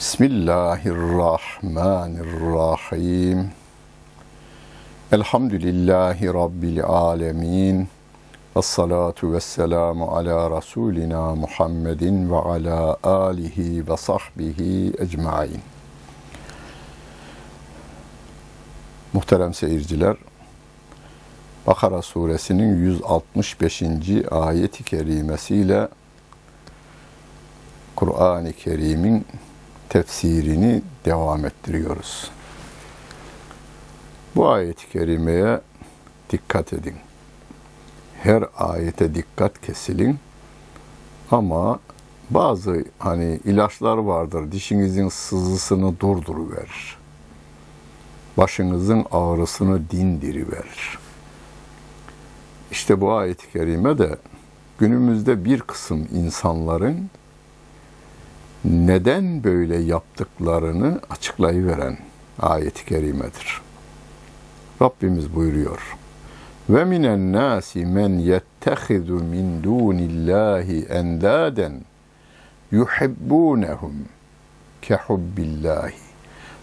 Bismillahirrahmanirrahim. Elhamdülillahi Rabbil alemin. Ve salatu ve selamu ala Resulina Muhammedin ve ala alihi ve sahbihi ecmain. Muhterem seyirciler, Bakara suresinin 165. ayeti kerimesiyle Kur'an-ı Kerim'in tefsirini devam ettiriyoruz. Bu ayet-i kerimeye dikkat edin. Her ayete dikkat kesilin. Ama bazı hani ilaçlar vardır. Dişinizin sızısını durduruverir. Başınızın ağrısını dindiriverir. İşte bu ayet-i kerime de günümüzde bir kısım insanların neden böyle yaptıklarını açıklayıveren ayet-i kerimedir. Rabbimiz buyuruyor. Ve minen nasi men yettehizu min dunillahi endaden yuhibbunehum ke hubbillahi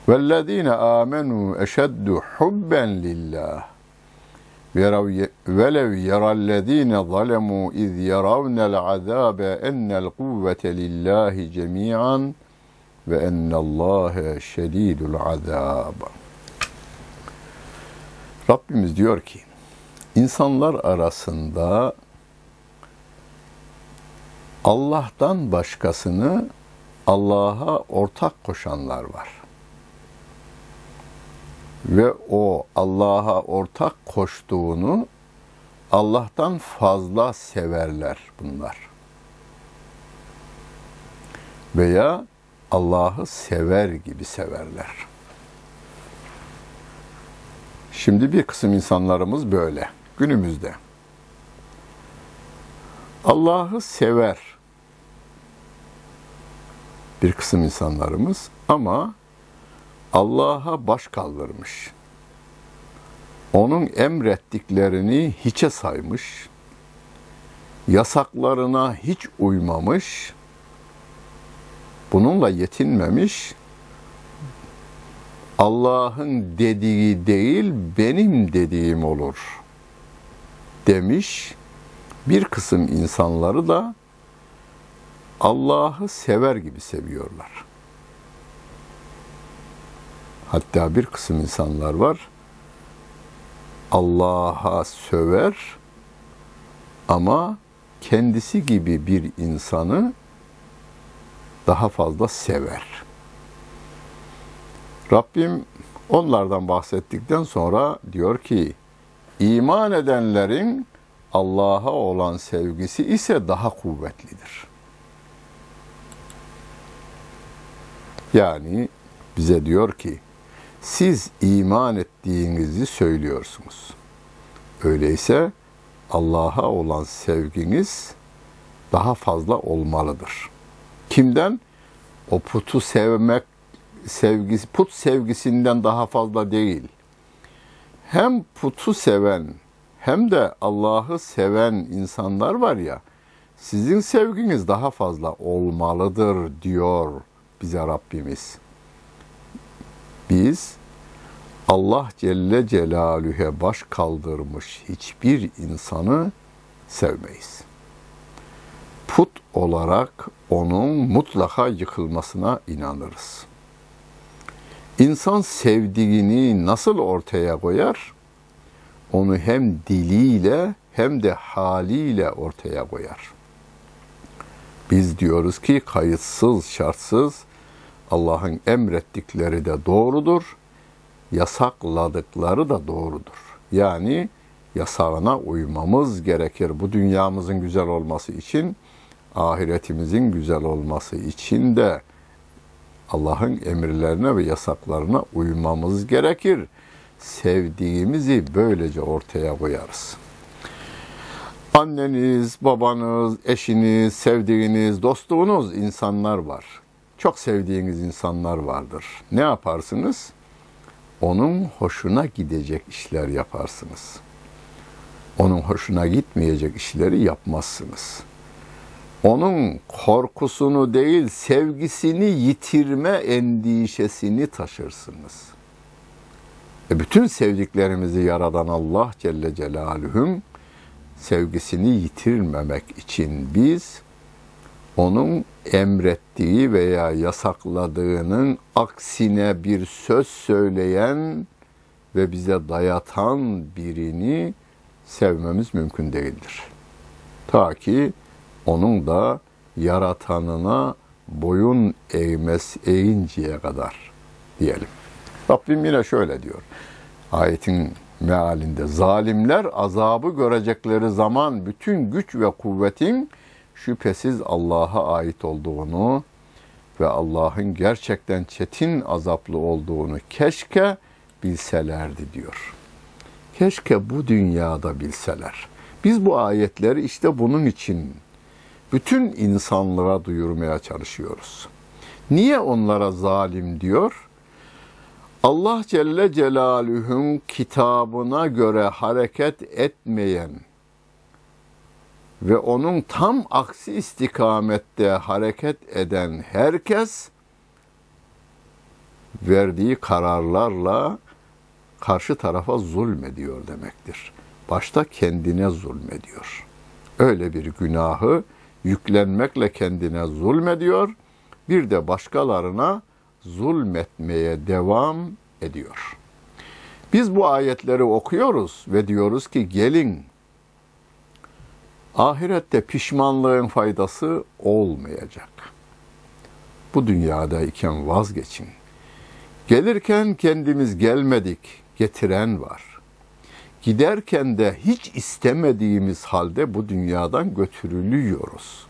vellezine amenu eşeddu hubben lillah velev yerallezine zalemu iz yeravnel azabe ennel kuvvete lillahi cemi'an ve ennallâhe şedîdül azâb. Rabbimiz diyor ki, insanlar arasında Allah'tan başkasını Allah'a ortak koşanlar var ve o Allah'a ortak koştuğunu Allah'tan fazla severler bunlar. Veya Allah'ı sever gibi severler. Şimdi bir kısım insanlarımız böyle günümüzde. Allah'ı sever bir kısım insanlarımız ama Allah'a baş kaldırmış. Onun emrettiklerini hiçe saymış. Yasaklarına hiç uymamış. Bununla yetinmemiş. Allah'ın dediği değil benim dediğim olur demiş. Bir kısım insanları da Allah'ı sever gibi seviyorlar. Hatta bir kısım insanlar var. Allah'a söver ama kendisi gibi bir insanı daha fazla sever. Rabbim onlardan bahsettikten sonra diyor ki iman edenlerin Allah'a olan sevgisi ise daha kuvvetlidir. Yani bize diyor ki siz iman ettiğinizi söylüyorsunuz. Öyleyse Allah'a olan sevginiz daha fazla olmalıdır. Kimden? O putu sevmek sevgisi, put sevgisinden daha fazla değil. Hem putu seven hem de Allah'ı seven insanlar var ya, sizin sevginiz daha fazla olmalıdır diyor bize Rabbimiz. Biz Allah Celle Celaluhu'ya baş kaldırmış hiçbir insanı sevmeyiz. Put olarak onun mutlaka yıkılmasına inanırız. İnsan sevdiğini nasıl ortaya koyar? Onu hem diliyle hem de haliyle ortaya koyar. Biz diyoruz ki kayıtsız, şartsız Allah'ın emrettikleri de doğrudur, yasakladıkları da doğrudur. Yani yasağına uymamız gerekir. Bu dünyamızın güzel olması için, ahiretimizin güzel olması için de Allah'ın emirlerine ve yasaklarına uymamız gerekir. Sevdiğimizi böylece ortaya koyarız. Anneniz, babanız, eşiniz, sevdiğiniz, dostluğunuz insanlar var. Çok sevdiğiniz insanlar vardır. Ne yaparsınız? Onun hoşuna gidecek işler yaparsınız. Onun hoşuna gitmeyecek işleri yapmazsınız.'' onun korkusunu değil sevgisini yitirme endişesini taşırsınız. E bütün sevdiklerimizi yaradan Allah Celle Celaluhum sevgisini yitirmemek için biz onun emrettiği veya yasakladığının aksine bir söz söyleyen ve bize dayatan birini sevmemiz mümkün değildir. Ta ki onun da yaratanına boyun eğmez eğinceye kadar diyelim. Rabbim yine şöyle diyor. Ayetin mealinde zalimler azabı görecekleri zaman bütün güç ve kuvvetin şüphesiz Allah'a ait olduğunu ve Allah'ın gerçekten çetin azaplı olduğunu keşke bilselerdi diyor. Keşke bu dünyada bilseler. Biz bu ayetleri işte bunun için bütün insanlığa duyurmaya çalışıyoruz. Niye onlara zalim diyor? Allah Celle Celaluhu'nun kitabına göre hareket etmeyen ve onun tam aksi istikamette hareket eden herkes verdiği kararlarla karşı tarafa zulmediyor demektir. Başta kendine zulmediyor. Öyle bir günahı yüklenmekle kendine zulmediyor, bir de başkalarına zulmetmeye devam ediyor. Biz bu ayetleri okuyoruz ve diyoruz ki gelin ahirette pişmanlığın faydası olmayacak. Bu dünyadayken vazgeçin. Gelirken kendimiz gelmedik, getiren var. Giderken de hiç istemediğimiz halde bu dünyadan götürülüyoruz.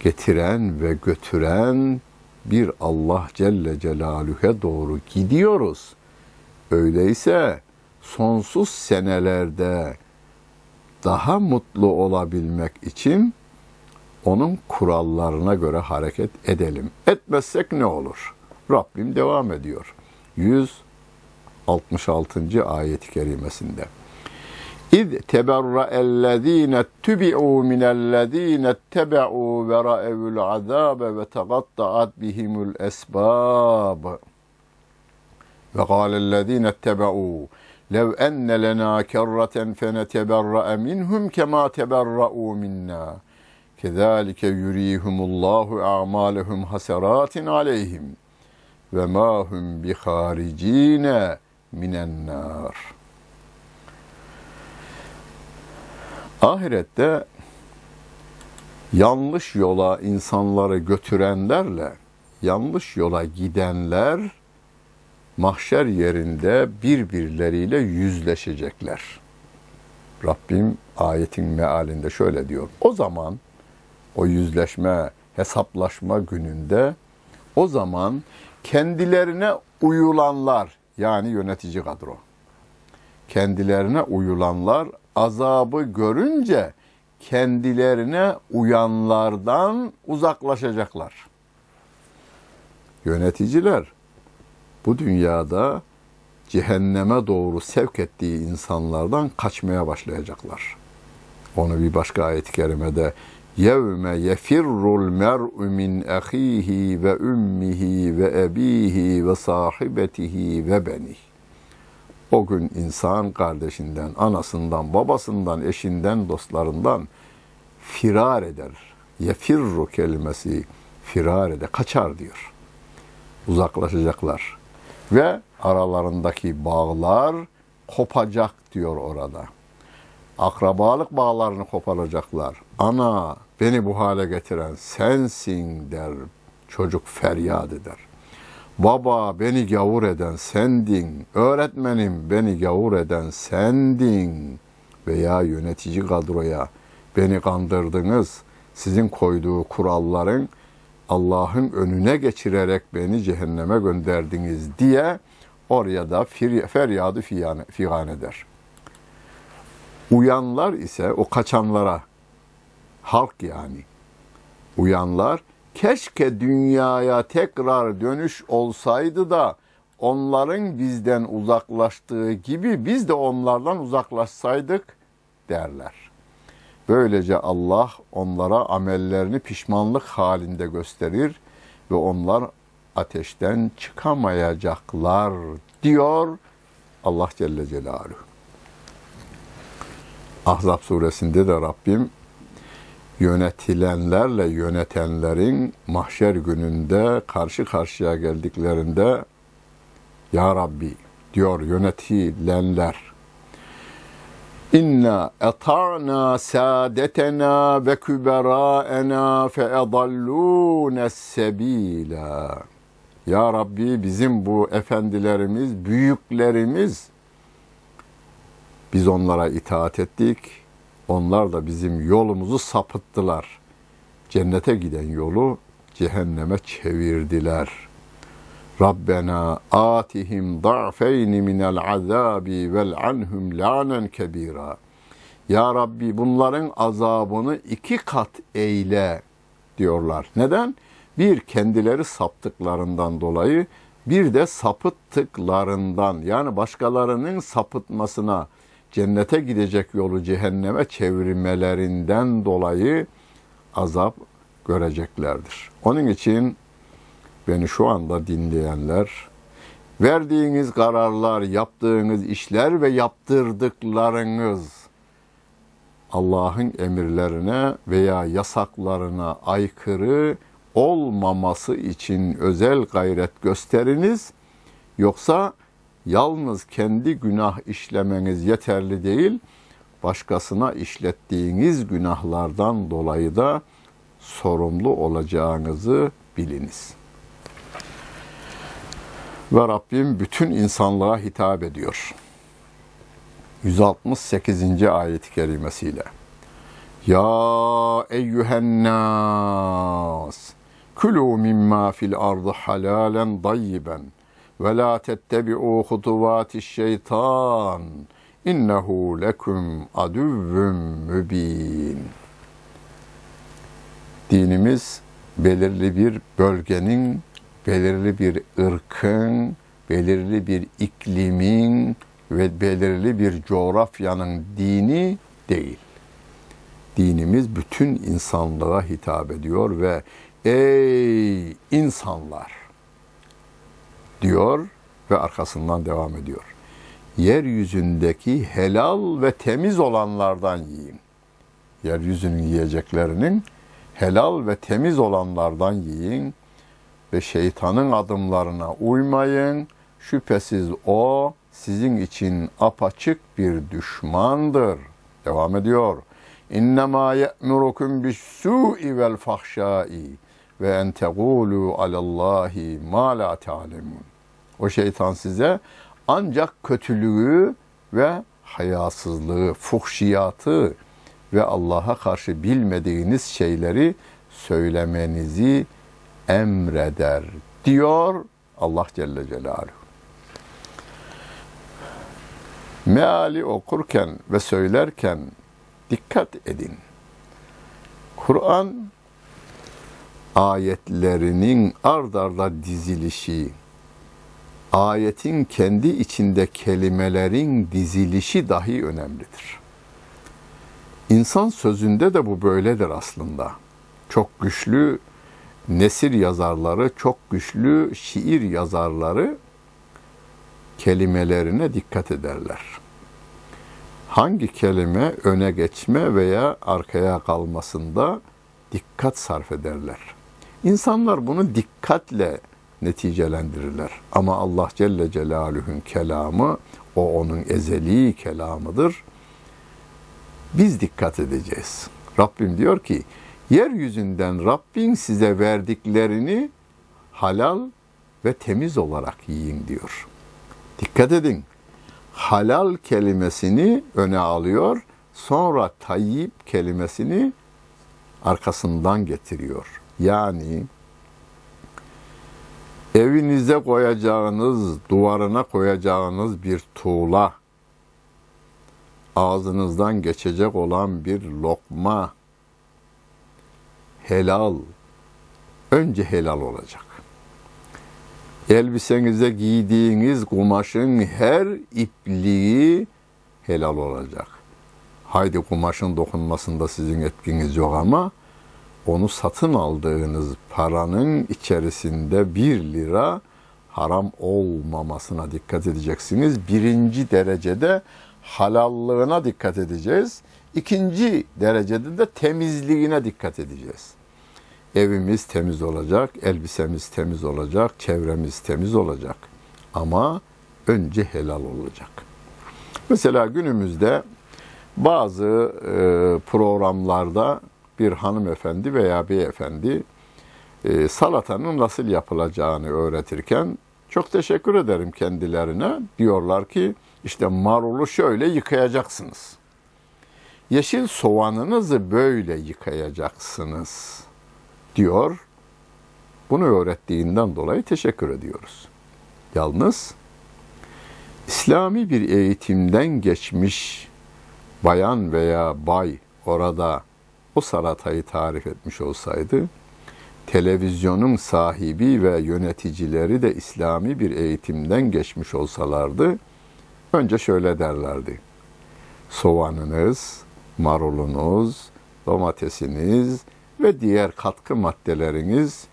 Getiren ve götüren bir Allah Celle Celaluhu'ya doğru gidiyoruz. Öyleyse sonsuz senelerde daha mutlu olabilmek için onun kurallarına göre hareket edelim. Etmezsek ne olur? Rabbim devam ediyor. 100 66. ayet-i kerimesinde. İz teberra'ellezîne tübi'û minellezîne tebe'û ve ra'evül azâbe ve tegatta'at bihimul esbâb. Ve kâlellezîne ettebe'û lev enne lenâ kerraten feneteberra'a minhum kemâ teberra'û minnâ. Kezâlike yurîhumullâhu a'mâlehum haserâtin aleyhim ve mâ hum biharicîne minen nâr. Ahirette yanlış yola insanları götürenlerle yanlış yola gidenler mahşer yerinde birbirleriyle yüzleşecekler. Rabbim ayetin mealinde şöyle diyor. O zaman o yüzleşme, hesaplaşma gününde o zaman kendilerine uyulanlar yani yönetici kadro kendilerine uyulanlar azabı görünce kendilerine uyanlardan uzaklaşacaklar. Yöneticiler bu dünyada cehenneme doğru sevk ettiği insanlardan kaçmaya başlayacaklar. Onu bir başka ayet-i kerimede yevme yefirrul mer'u min ahihi ve ummihi ve ebihi ve sahibetihi ve benih. O gün insan kardeşinden, anasından, babasından, eşinden, dostlarından firar eder. Yefirru kelimesi firar eder, kaçar diyor. Uzaklaşacaklar. Ve aralarındaki bağlar kopacak diyor orada. Akrabalık bağlarını koparacaklar. Ana beni bu hale getiren sensin der. Çocuk feryat eder. Baba beni gavur eden sendin. Öğretmenim beni gavur eden sendin. Veya yönetici kadroya beni kandırdınız. Sizin koyduğu kuralların Allah'ın önüne geçirerek beni cehenneme gönderdiniz diye oraya da feryadı figan eder. Uyanlar ise o kaçanlara, halk yani, uyanlar keşke dünyaya tekrar dönüş olsaydı da onların bizden uzaklaştığı gibi biz de onlardan uzaklaşsaydık derler. Böylece Allah onlara amellerini pişmanlık halinde gösterir ve onlar ateşten çıkamayacaklar diyor Allah Celle Celaluhu. Ahzab suresinde de Rabbim yönetilenlerle yönetenlerin mahşer gününde karşı karşıya geldiklerinde Ya Rabbi diyor yönetilenler İnna eta'na saadetena ve küberaena fe edallûne sebîlâ. Ya Rabbi bizim bu efendilerimiz, büyüklerimiz biz onlara itaat ettik. Onlar da bizim yolumuzu sapıttılar. Cennete giden yolu cehenneme çevirdiler. Rabbena atihim da'feyni minel azabi vel anhum lanen kebira. Ya Rabbi bunların azabını iki kat eyle diyorlar. Neden? Bir kendileri saptıklarından dolayı bir de sapıttıklarından yani başkalarının sapıtmasına cennete gidecek yolu cehenneme çevirmelerinden dolayı azap göreceklerdir. Onun için beni şu anda dinleyenler, verdiğiniz kararlar, yaptığınız işler ve yaptırdıklarınız Allah'ın emirlerine veya yasaklarına aykırı olmaması için özel gayret gösteriniz. Yoksa yalnız kendi günah işlemeniz yeterli değil, başkasına işlettiğiniz günahlardan dolayı da sorumlu olacağınızı biliniz. Ve Rabbim bütün insanlığa hitap ediyor. 168. ayet-i kerimesiyle. Ya eyyühen nas, külü mimma fil ardı halalen dayyiben ve la tettebi'u hutuvati şeytan innehu lekum aduvvun mübin. Dinimiz belirli bir bölgenin, belirli bir ırkın, belirli bir iklimin ve belirli bir coğrafyanın dini değil. Dinimiz bütün insanlığa hitap ediyor ve ey insanlar diyor ve arkasından devam ediyor. Yeryüzündeki helal ve temiz olanlardan yiyin. Yeryüzünün yiyeceklerinin helal ve temiz olanlardan yiyin ve şeytanın adımlarına uymayın. Şüphesiz o sizin için apaçık bir düşmandır. Devam ediyor. İnnemâ ye'murukum bis-sû'i vel fahşâ'i ve en tegûlû alallâhi mâ lâ ta'lemûn. O şeytan size ancak kötülüğü ve hayasızlığı, fuhşiyatı ve Allah'a karşı bilmediğiniz şeyleri söylemenizi emreder diyor Allah Celle Celaluhu. Meali okurken ve söylerken dikkat edin. Kur'an ayetlerinin ard arda dizilişi, ayetin kendi içinde kelimelerin dizilişi dahi önemlidir. İnsan sözünde de bu böyledir aslında. Çok güçlü nesir yazarları, çok güçlü şiir yazarları kelimelerine dikkat ederler. Hangi kelime öne geçme veya arkaya kalmasında dikkat sarf ederler. İnsanlar bunu dikkatle neticelendirirler. Ama Allah Celle Celaluhu'nun kelamı, o onun ezeli kelamıdır. Biz dikkat edeceğiz. Rabbim diyor ki, yeryüzünden Rabbin size verdiklerini halal ve temiz olarak yiyin diyor. Dikkat edin. Halal kelimesini öne alıyor, sonra tayyip kelimesini arkasından getiriyor. Yani evinize koyacağınız, duvarına koyacağınız bir tuğla, ağzınızdan geçecek olan bir lokma, helal, önce helal olacak. Elbisenize giydiğiniz kumaşın her ipliği helal olacak. Haydi kumaşın dokunmasında sizin etkiniz yok ama onu satın aldığınız paranın içerisinde bir lira haram olmamasına dikkat edeceksiniz. Birinci derecede halallığına dikkat edeceğiz. İkinci derecede de temizliğine dikkat edeceğiz. Evimiz temiz olacak, elbisemiz temiz olacak, çevremiz temiz olacak. Ama önce helal olacak. Mesela günümüzde bazı e, programlarda bir hanımefendi veya beyefendi e, salatanın nasıl yapılacağını öğretirken çok teşekkür ederim kendilerine. Diyorlar ki işte marulu şöyle yıkayacaksınız. Yeşil soğanınızı böyle yıkayacaksınız diyor. Bunu öğrettiğinden dolayı teşekkür ediyoruz. Yalnız İslami bir eğitimden geçmiş bayan veya bay orada o salatayı tarif etmiş olsaydı, televizyonun sahibi ve yöneticileri de İslami bir eğitimden geçmiş olsalardı, önce şöyle derlerdi. Soğanınız, marulunuz, domatesiniz ve diğer katkı maddeleriniz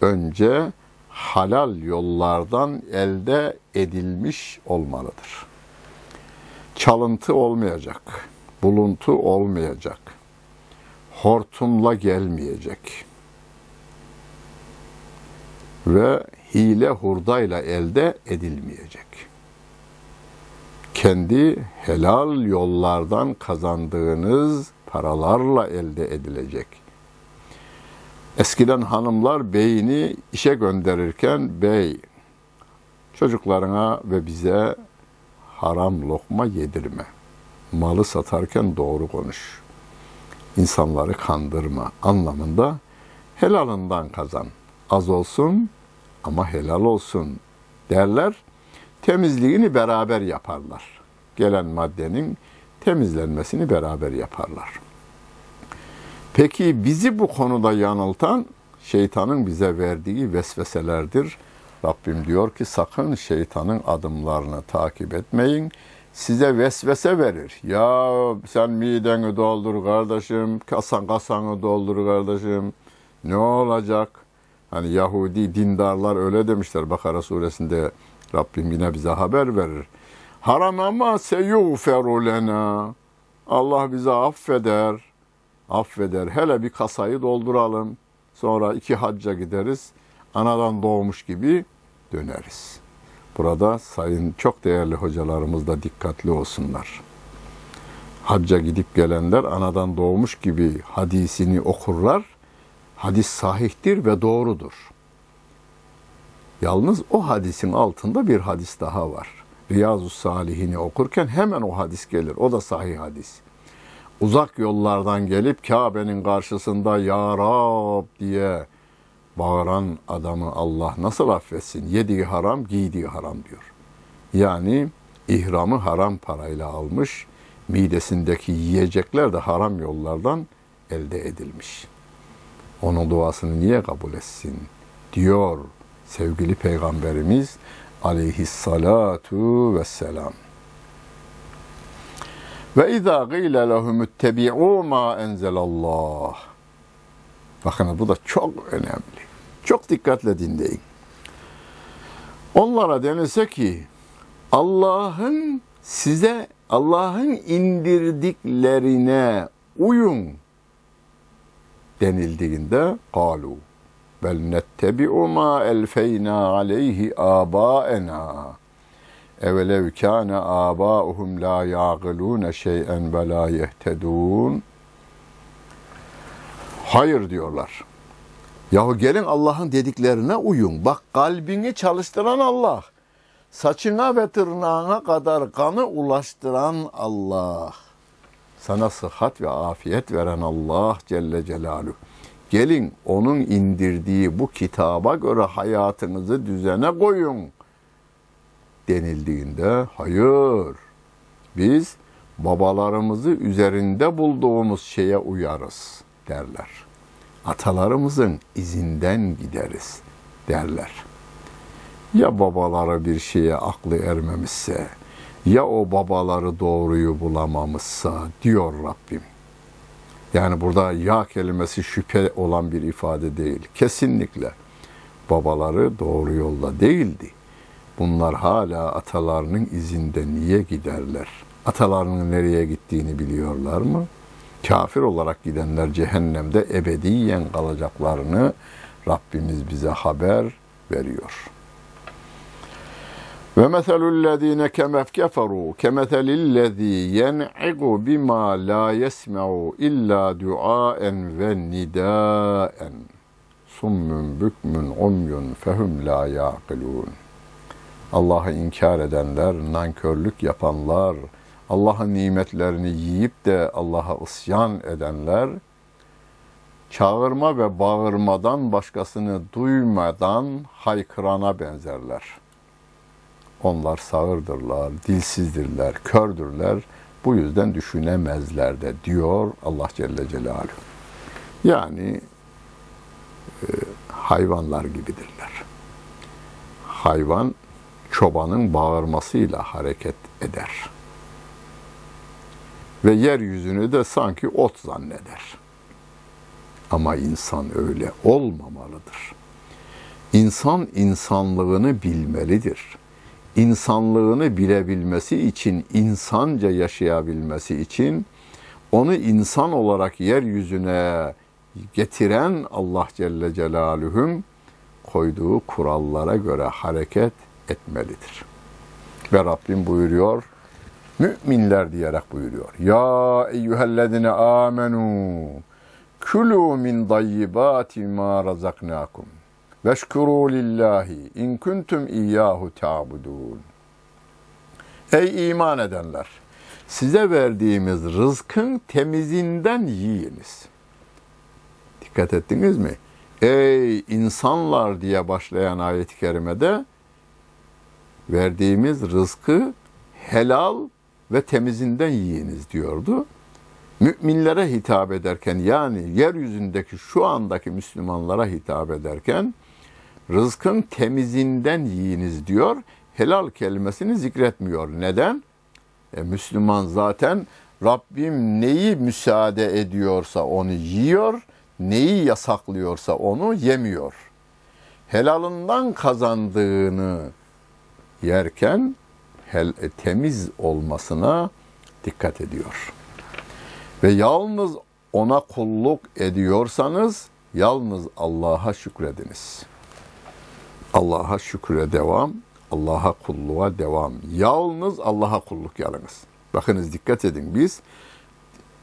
önce halal yollardan elde edilmiş olmalıdır. Çalıntı olmayacak, buluntu olmayacak, hortumla gelmeyecek ve hile hurdayla elde edilmeyecek. Kendi helal yollardan kazandığınız paralarla elde edilecek. Eskiden hanımlar beyini işe gönderirken bey çocuklarına ve bize haram lokma yedirme. Malı satarken doğru konuş. İnsanları kandırma anlamında helalından kazan. Az olsun ama helal olsun derler. Temizliğini beraber yaparlar. Gelen maddenin temizlenmesini beraber yaparlar. Peki bizi bu konuda yanıltan şeytanın bize verdiği vesveselerdir. Rabbim diyor ki sakın şeytanın adımlarını takip etmeyin. Size vesvese verir. Ya sen mideni doldur kardeşim, kasan kasanı doldur kardeşim. Ne olacak? Hani Yahudi dindarlar öyle demişler Bakara suresinde Rabbim yine bize haber verir. Haram ama seyuğferu lena. Allah bize affeder. Affeder. Hele bir kasayı dolduralım. Sonra iki hacca gideriz. Anadan doğmuş gibi döneriz. Burada sayın çok değerli hocalarımız da dikkatli olsunlar. Hacca gidip gelenler anadan doğmuş gibi hadisini okurlar. Hadis sahihtir ve doğrudur. Yalnız o hadisin altında bir hadis daha var. Riyazu Salihini okurken hemen o hadis gelir. O da sahih hadis. Uzak yollardan gelip Kabe'nin karşısında Ya Rab diye bağıran adamı Allah nasıl affetsin? Yediği haram, giydiği haram diyor. Yani ihramı haram parayla almış, midesindeki yiyecekler de haram yollardan elde edilmiş. Onun duasını niye kabul etsin? Diyor sevgili Peygamberimiz aleyhissalatu vesselam. Ve izâ gîle lehum ittebi'û mâ enzelallah. Bakın bu da çok önemli. Çok dikkatle dinleyin. Onlara denilse ki Allah'ın size Allah'ın indirdiklerine uyun denildiğinde kalu bel nettebi'u ma elfeyna aleyhi abaena evelev kâne âbâuhum la yâgılûne şey'en ve la yehtedûn Hayır diyorlar. Yahu gelin Allah'ın dediklerine uyun. Bak kalbini çalıştıran Allah. Saçına ve tırnağına kadar kanı ulaştıran Allah. Sana sıhhat ve afiyet veren Allah Celle Celaluhu. Gelin onun indirdiği bu kitaba göre hayatınızı düzene koyun denildiğinde hayır biz babalarımızı üzerinde bulduğumuz şeye uyarız derler. Atalarımızın izinden gideriz derler. Ya babaları bir şeye aklı ermemişse, ya o babaları doğruyu bulamamışsa diyor Rabbim. Yani burada ya kelimesi şüphe olan bir ifade değil. Kesinlikle babaları doğru yolda değildi. Bunlar hala atalarının izinde niye giderler? Atalarının nereye gittiğini biliyorlar mı? Kafir olarak gidenler cehennemde ebediyen kalacaklarını Rabbimiz bize haber veriyor. Ve meselüllezine kemef keferu kemeselillezî yen'igu bima la yesme'u illa duaen ve nidaen summun bükmün umyun fehum la yaqilun. Allah'ı inkar edenler, nankörlük yapanlar, Allah'ın nimetlerini yiyip de Allah'a isyan edenler, çağırma ve bağırmadan başkasını duymadan haykırana benzerler. Onlar sağırdırlar, dilsizdirler, kördürler. Bu yüzden düşünemezler de diyor Allah Celle Celaluhu. Yani e, hayvanlar gibidirler. Hayvan çobanın bağırmasıyla hareket eder. Ve yeryüzünü de sanki ot zanneder. Ama insan öyle olmamalıdır. İnsan insanlığını bilmelidir. İnsanlığını bilebilmesi için, insanca yaşayabilmesi için onu insan olarak yeryüzüne getiren Allah Celle Celaluhu'nun koyduğu kurallara göre hareket etmelidir. Ve Rabbim buyuruyor, müminler diyerek buyuruyor. Ya eyyühellezine amenu kulu min dayyibati ma razaknakum veşkuru lillahi in kuntum iyyahu ta'budun. Ey iman edenler! Size verdiğimiz rızkın temizinden yiyiniz. Dikkat ettiniz mi? Ey insanlar diye başlayan ayet-i kerimede verdiğimiz rızkı helal ve temizinden yiyiniz diyordu. Müminlere hitap ederken yani yeryüzündeki şu andaki Müslümanlara hitap ederken rızkın temizinden yiyiniz diyor. Helal kelimesini zikretmiyor. Neden? E, Müslüman zaten Rabbim neyi müsaade ediyorsa onu yiyor, neyi yasaklıyorsa onu yemiyor. Helalından kazandığını yerken hel, e, temiz olmasına dikkat ediyor. Ve yalnız ona kulluk ediyorsanız yalnız Allah'a şükrediniz. Allah'a şükre devam, Allah'a kulluğa devam. Yalnız Allah'a kulluk yalınız. Bakınız dikkat edin biz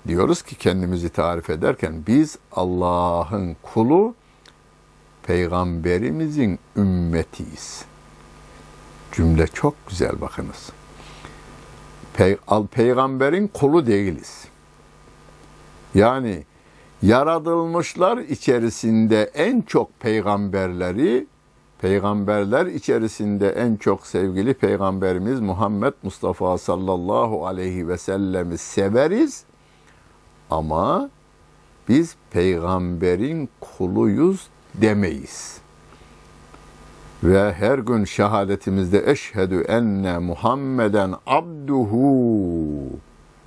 diyoruz ki kendimizi tarif ederken biz Allah'ın kulu, peygamberimizin ümmetiyiz. Cümle çok güzel bakınız. Pey peygamberin kulu değiliz. Yani yaratılmışlar içerisinde en çok peygamberleri peygamberler içerisinde en çok sevgili peygamberimiz Muhammed Mustafa sallallahu aleyhi ve sellemi severiz. Ama biz peygamberin kuluyuz demeyiz. Ve her gün şehadetimizde eşhedü enne Muhammeden abduhu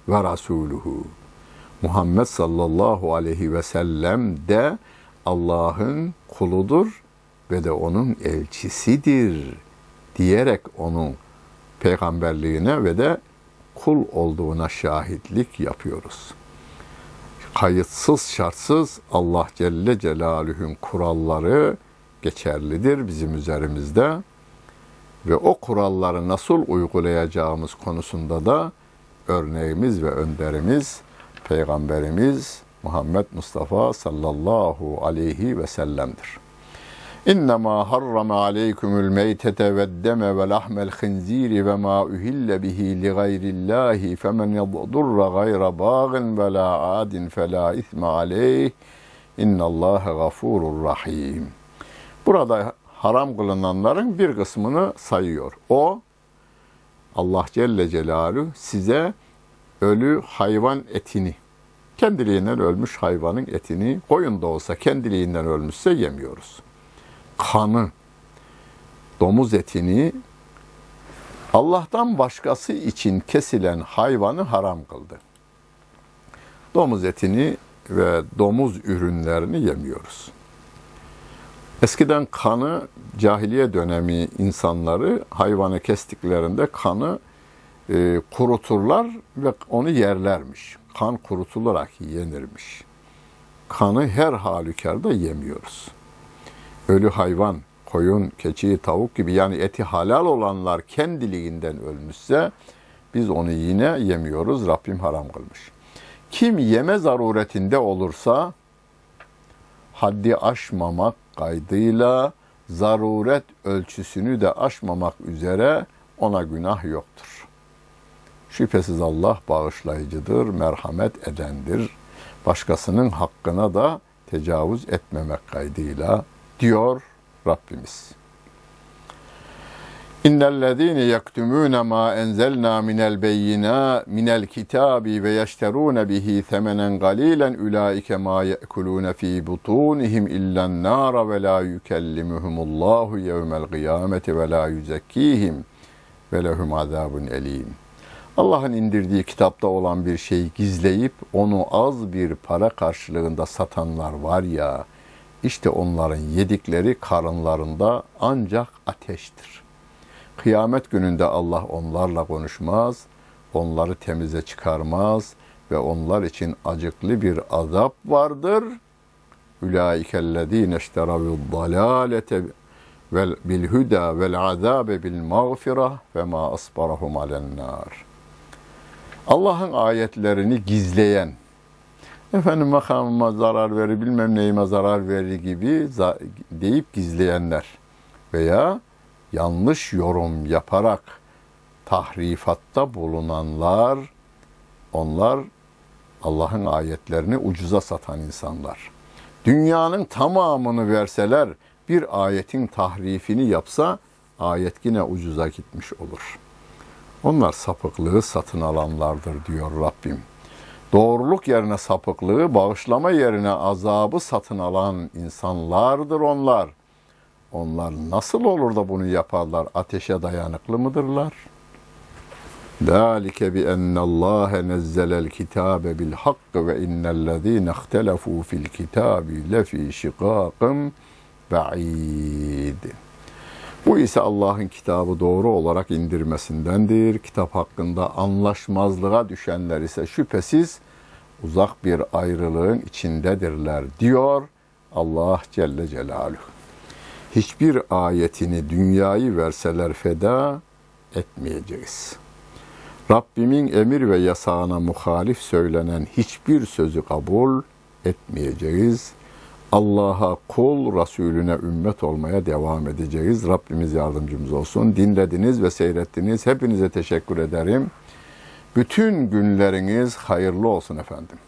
ve rasuluhu. Muhammed sallallahu aleyhi ve sellem de Allah'ın kuludur ve de onun elçisidir diyerek onun peygamberliğine ve de kul olduğuna şahitlik yapıyoruz. Kayıtsız şartsız Allah Celle Celaluhu'nun kuralları geçerlidir bizim üzerimizde ve o kuralları nasıl uygulayacağımız konusunda da örneğimiz ve önderimiz Peygamberimiz Muhammed Mustafa sallallahu aleyhi ve sellem'dir. İnnemâ harrama aleykümül meytete ve deme ve lahmel khinziri ve ma uhille bihi li gayrillâhi femen yadurra gayra bağın ve la adin fe la isme aleyh innallâhe gafurur rahim. Burada haram kılınanların bir kısmını sayıyor. O Allah Celle Celaluhu size ölü hayvan etini, kendiliğinden ölmüş hayvanın etini, koyun da olsa kendiliğinden ölmüşse yemiyoruz. Kanı, domuz etini Allah'tan başkası için kesilen hayvanı haram kıldı. Domuz etini ve domuz ürünlerini yemiyoruz. Eskiden kanı cahiliye dönemi insanları hayvanı kestiklerinde kanı e, kuruturlar ve onu yerlermiş. Kan kurutularak yenirmiş. Kanı her halükarda yemiyoruz. Ölü hayvan, koyun, keçi, tavuk gibi yani eti halal olanlar kendiliğinden ölmüşse biz onu yine yemiyoruz. Rabbim haram kılmış. Kim yeme zaruretinde olursa haddi aşmamak kaydıyla zaruret ölçüsünü de aşmamak üzere ona günah yoktur. Şüphesiz Allah bağışlayıcıdır, merhamet edendir. Başkasının hakkına da tecavüz etmemek kaydıyla diyor Rabbimiz. İnnellezîne yektumûne mâ enzelnâ minel beyyinâ minel kitâbi ve yeşterûne bihi semenen galîlen ulaike mâ ye'kulûne fî butûnihim illen nâra ve lâ yükellimuhumullâhu yevmel kıyâmeti ve lâ yüzekkîhim ve lehum azâbun elîm. Allah'ın indirdiği kitapta olan bir şeyi gizleyip onu az bir para karşılığında satanlar var ya, işte onların yedikleri karınlarında ancak ateştir. Kıyamet gününde Allah onlarla konuşmaz, onları temize çıkarmaz ve onlar için acıklı bir azap vardır. Ulaikellezine işteravu dalalete vel bil huda vel azabe bil mağfira ve ma asbarahum alen nar. Allah'ın ayetlerini gizleyen, efendim makamıma zarar verir, bilmem neyime zarar verir gibi deyip gizleyenler veya yanlış yorum yaparak tahrifatta bulunanlar, onlar Allah'ın ayetlerini ucuza satan insanlar. Dünyanın tamamını verseler, bir ayetin tahrifini yapsa, ayet yine ucuza gitmiş olur. Onlar sapıklığı satın alanlardır diyor Rabbim. Doğruluk yerine sapıklığı, bağışlama yerine azabı satın alan insanlardır onlar. Onlar nasıl olur da bunu yaparlar? Ateşe dayanıklı mıdırlar? ذَٰلِكَ بِأَنَّ اللّٰهَ نَزَّلَ الْكِتَابَ بِالْحَقِّ وَاِنَّ الَّذ۪ينَ اخْتَلَفُوا فِي الْكِتَابِ لَف۪ي شِقَاقٍ بَعِيدٍ Bu ise Allah'ın kitabı doğru olarak indirmesindendir. Kitap hakkında anlaşmazlığa düşenler ise şüphesiz uzak bir ayrılığın içindedirler diyor Allah Celle Celaluhu. Hiçbir ayetini dünyayı verseler feda etmeyeceğiz. Rabbimin emir ve yasağına muhalif söylenen hiçbir sözü kabul etmeyeceğiz. Allah'a kul, Resulüne ümmet olmaya devam edeceğiz. Rabbimiz yardımcımız olsun. Dinlediniz ve seyrettiniz. Hepinize teşekkür ederim. Bütün günleriniz hayırlı olsun efendim.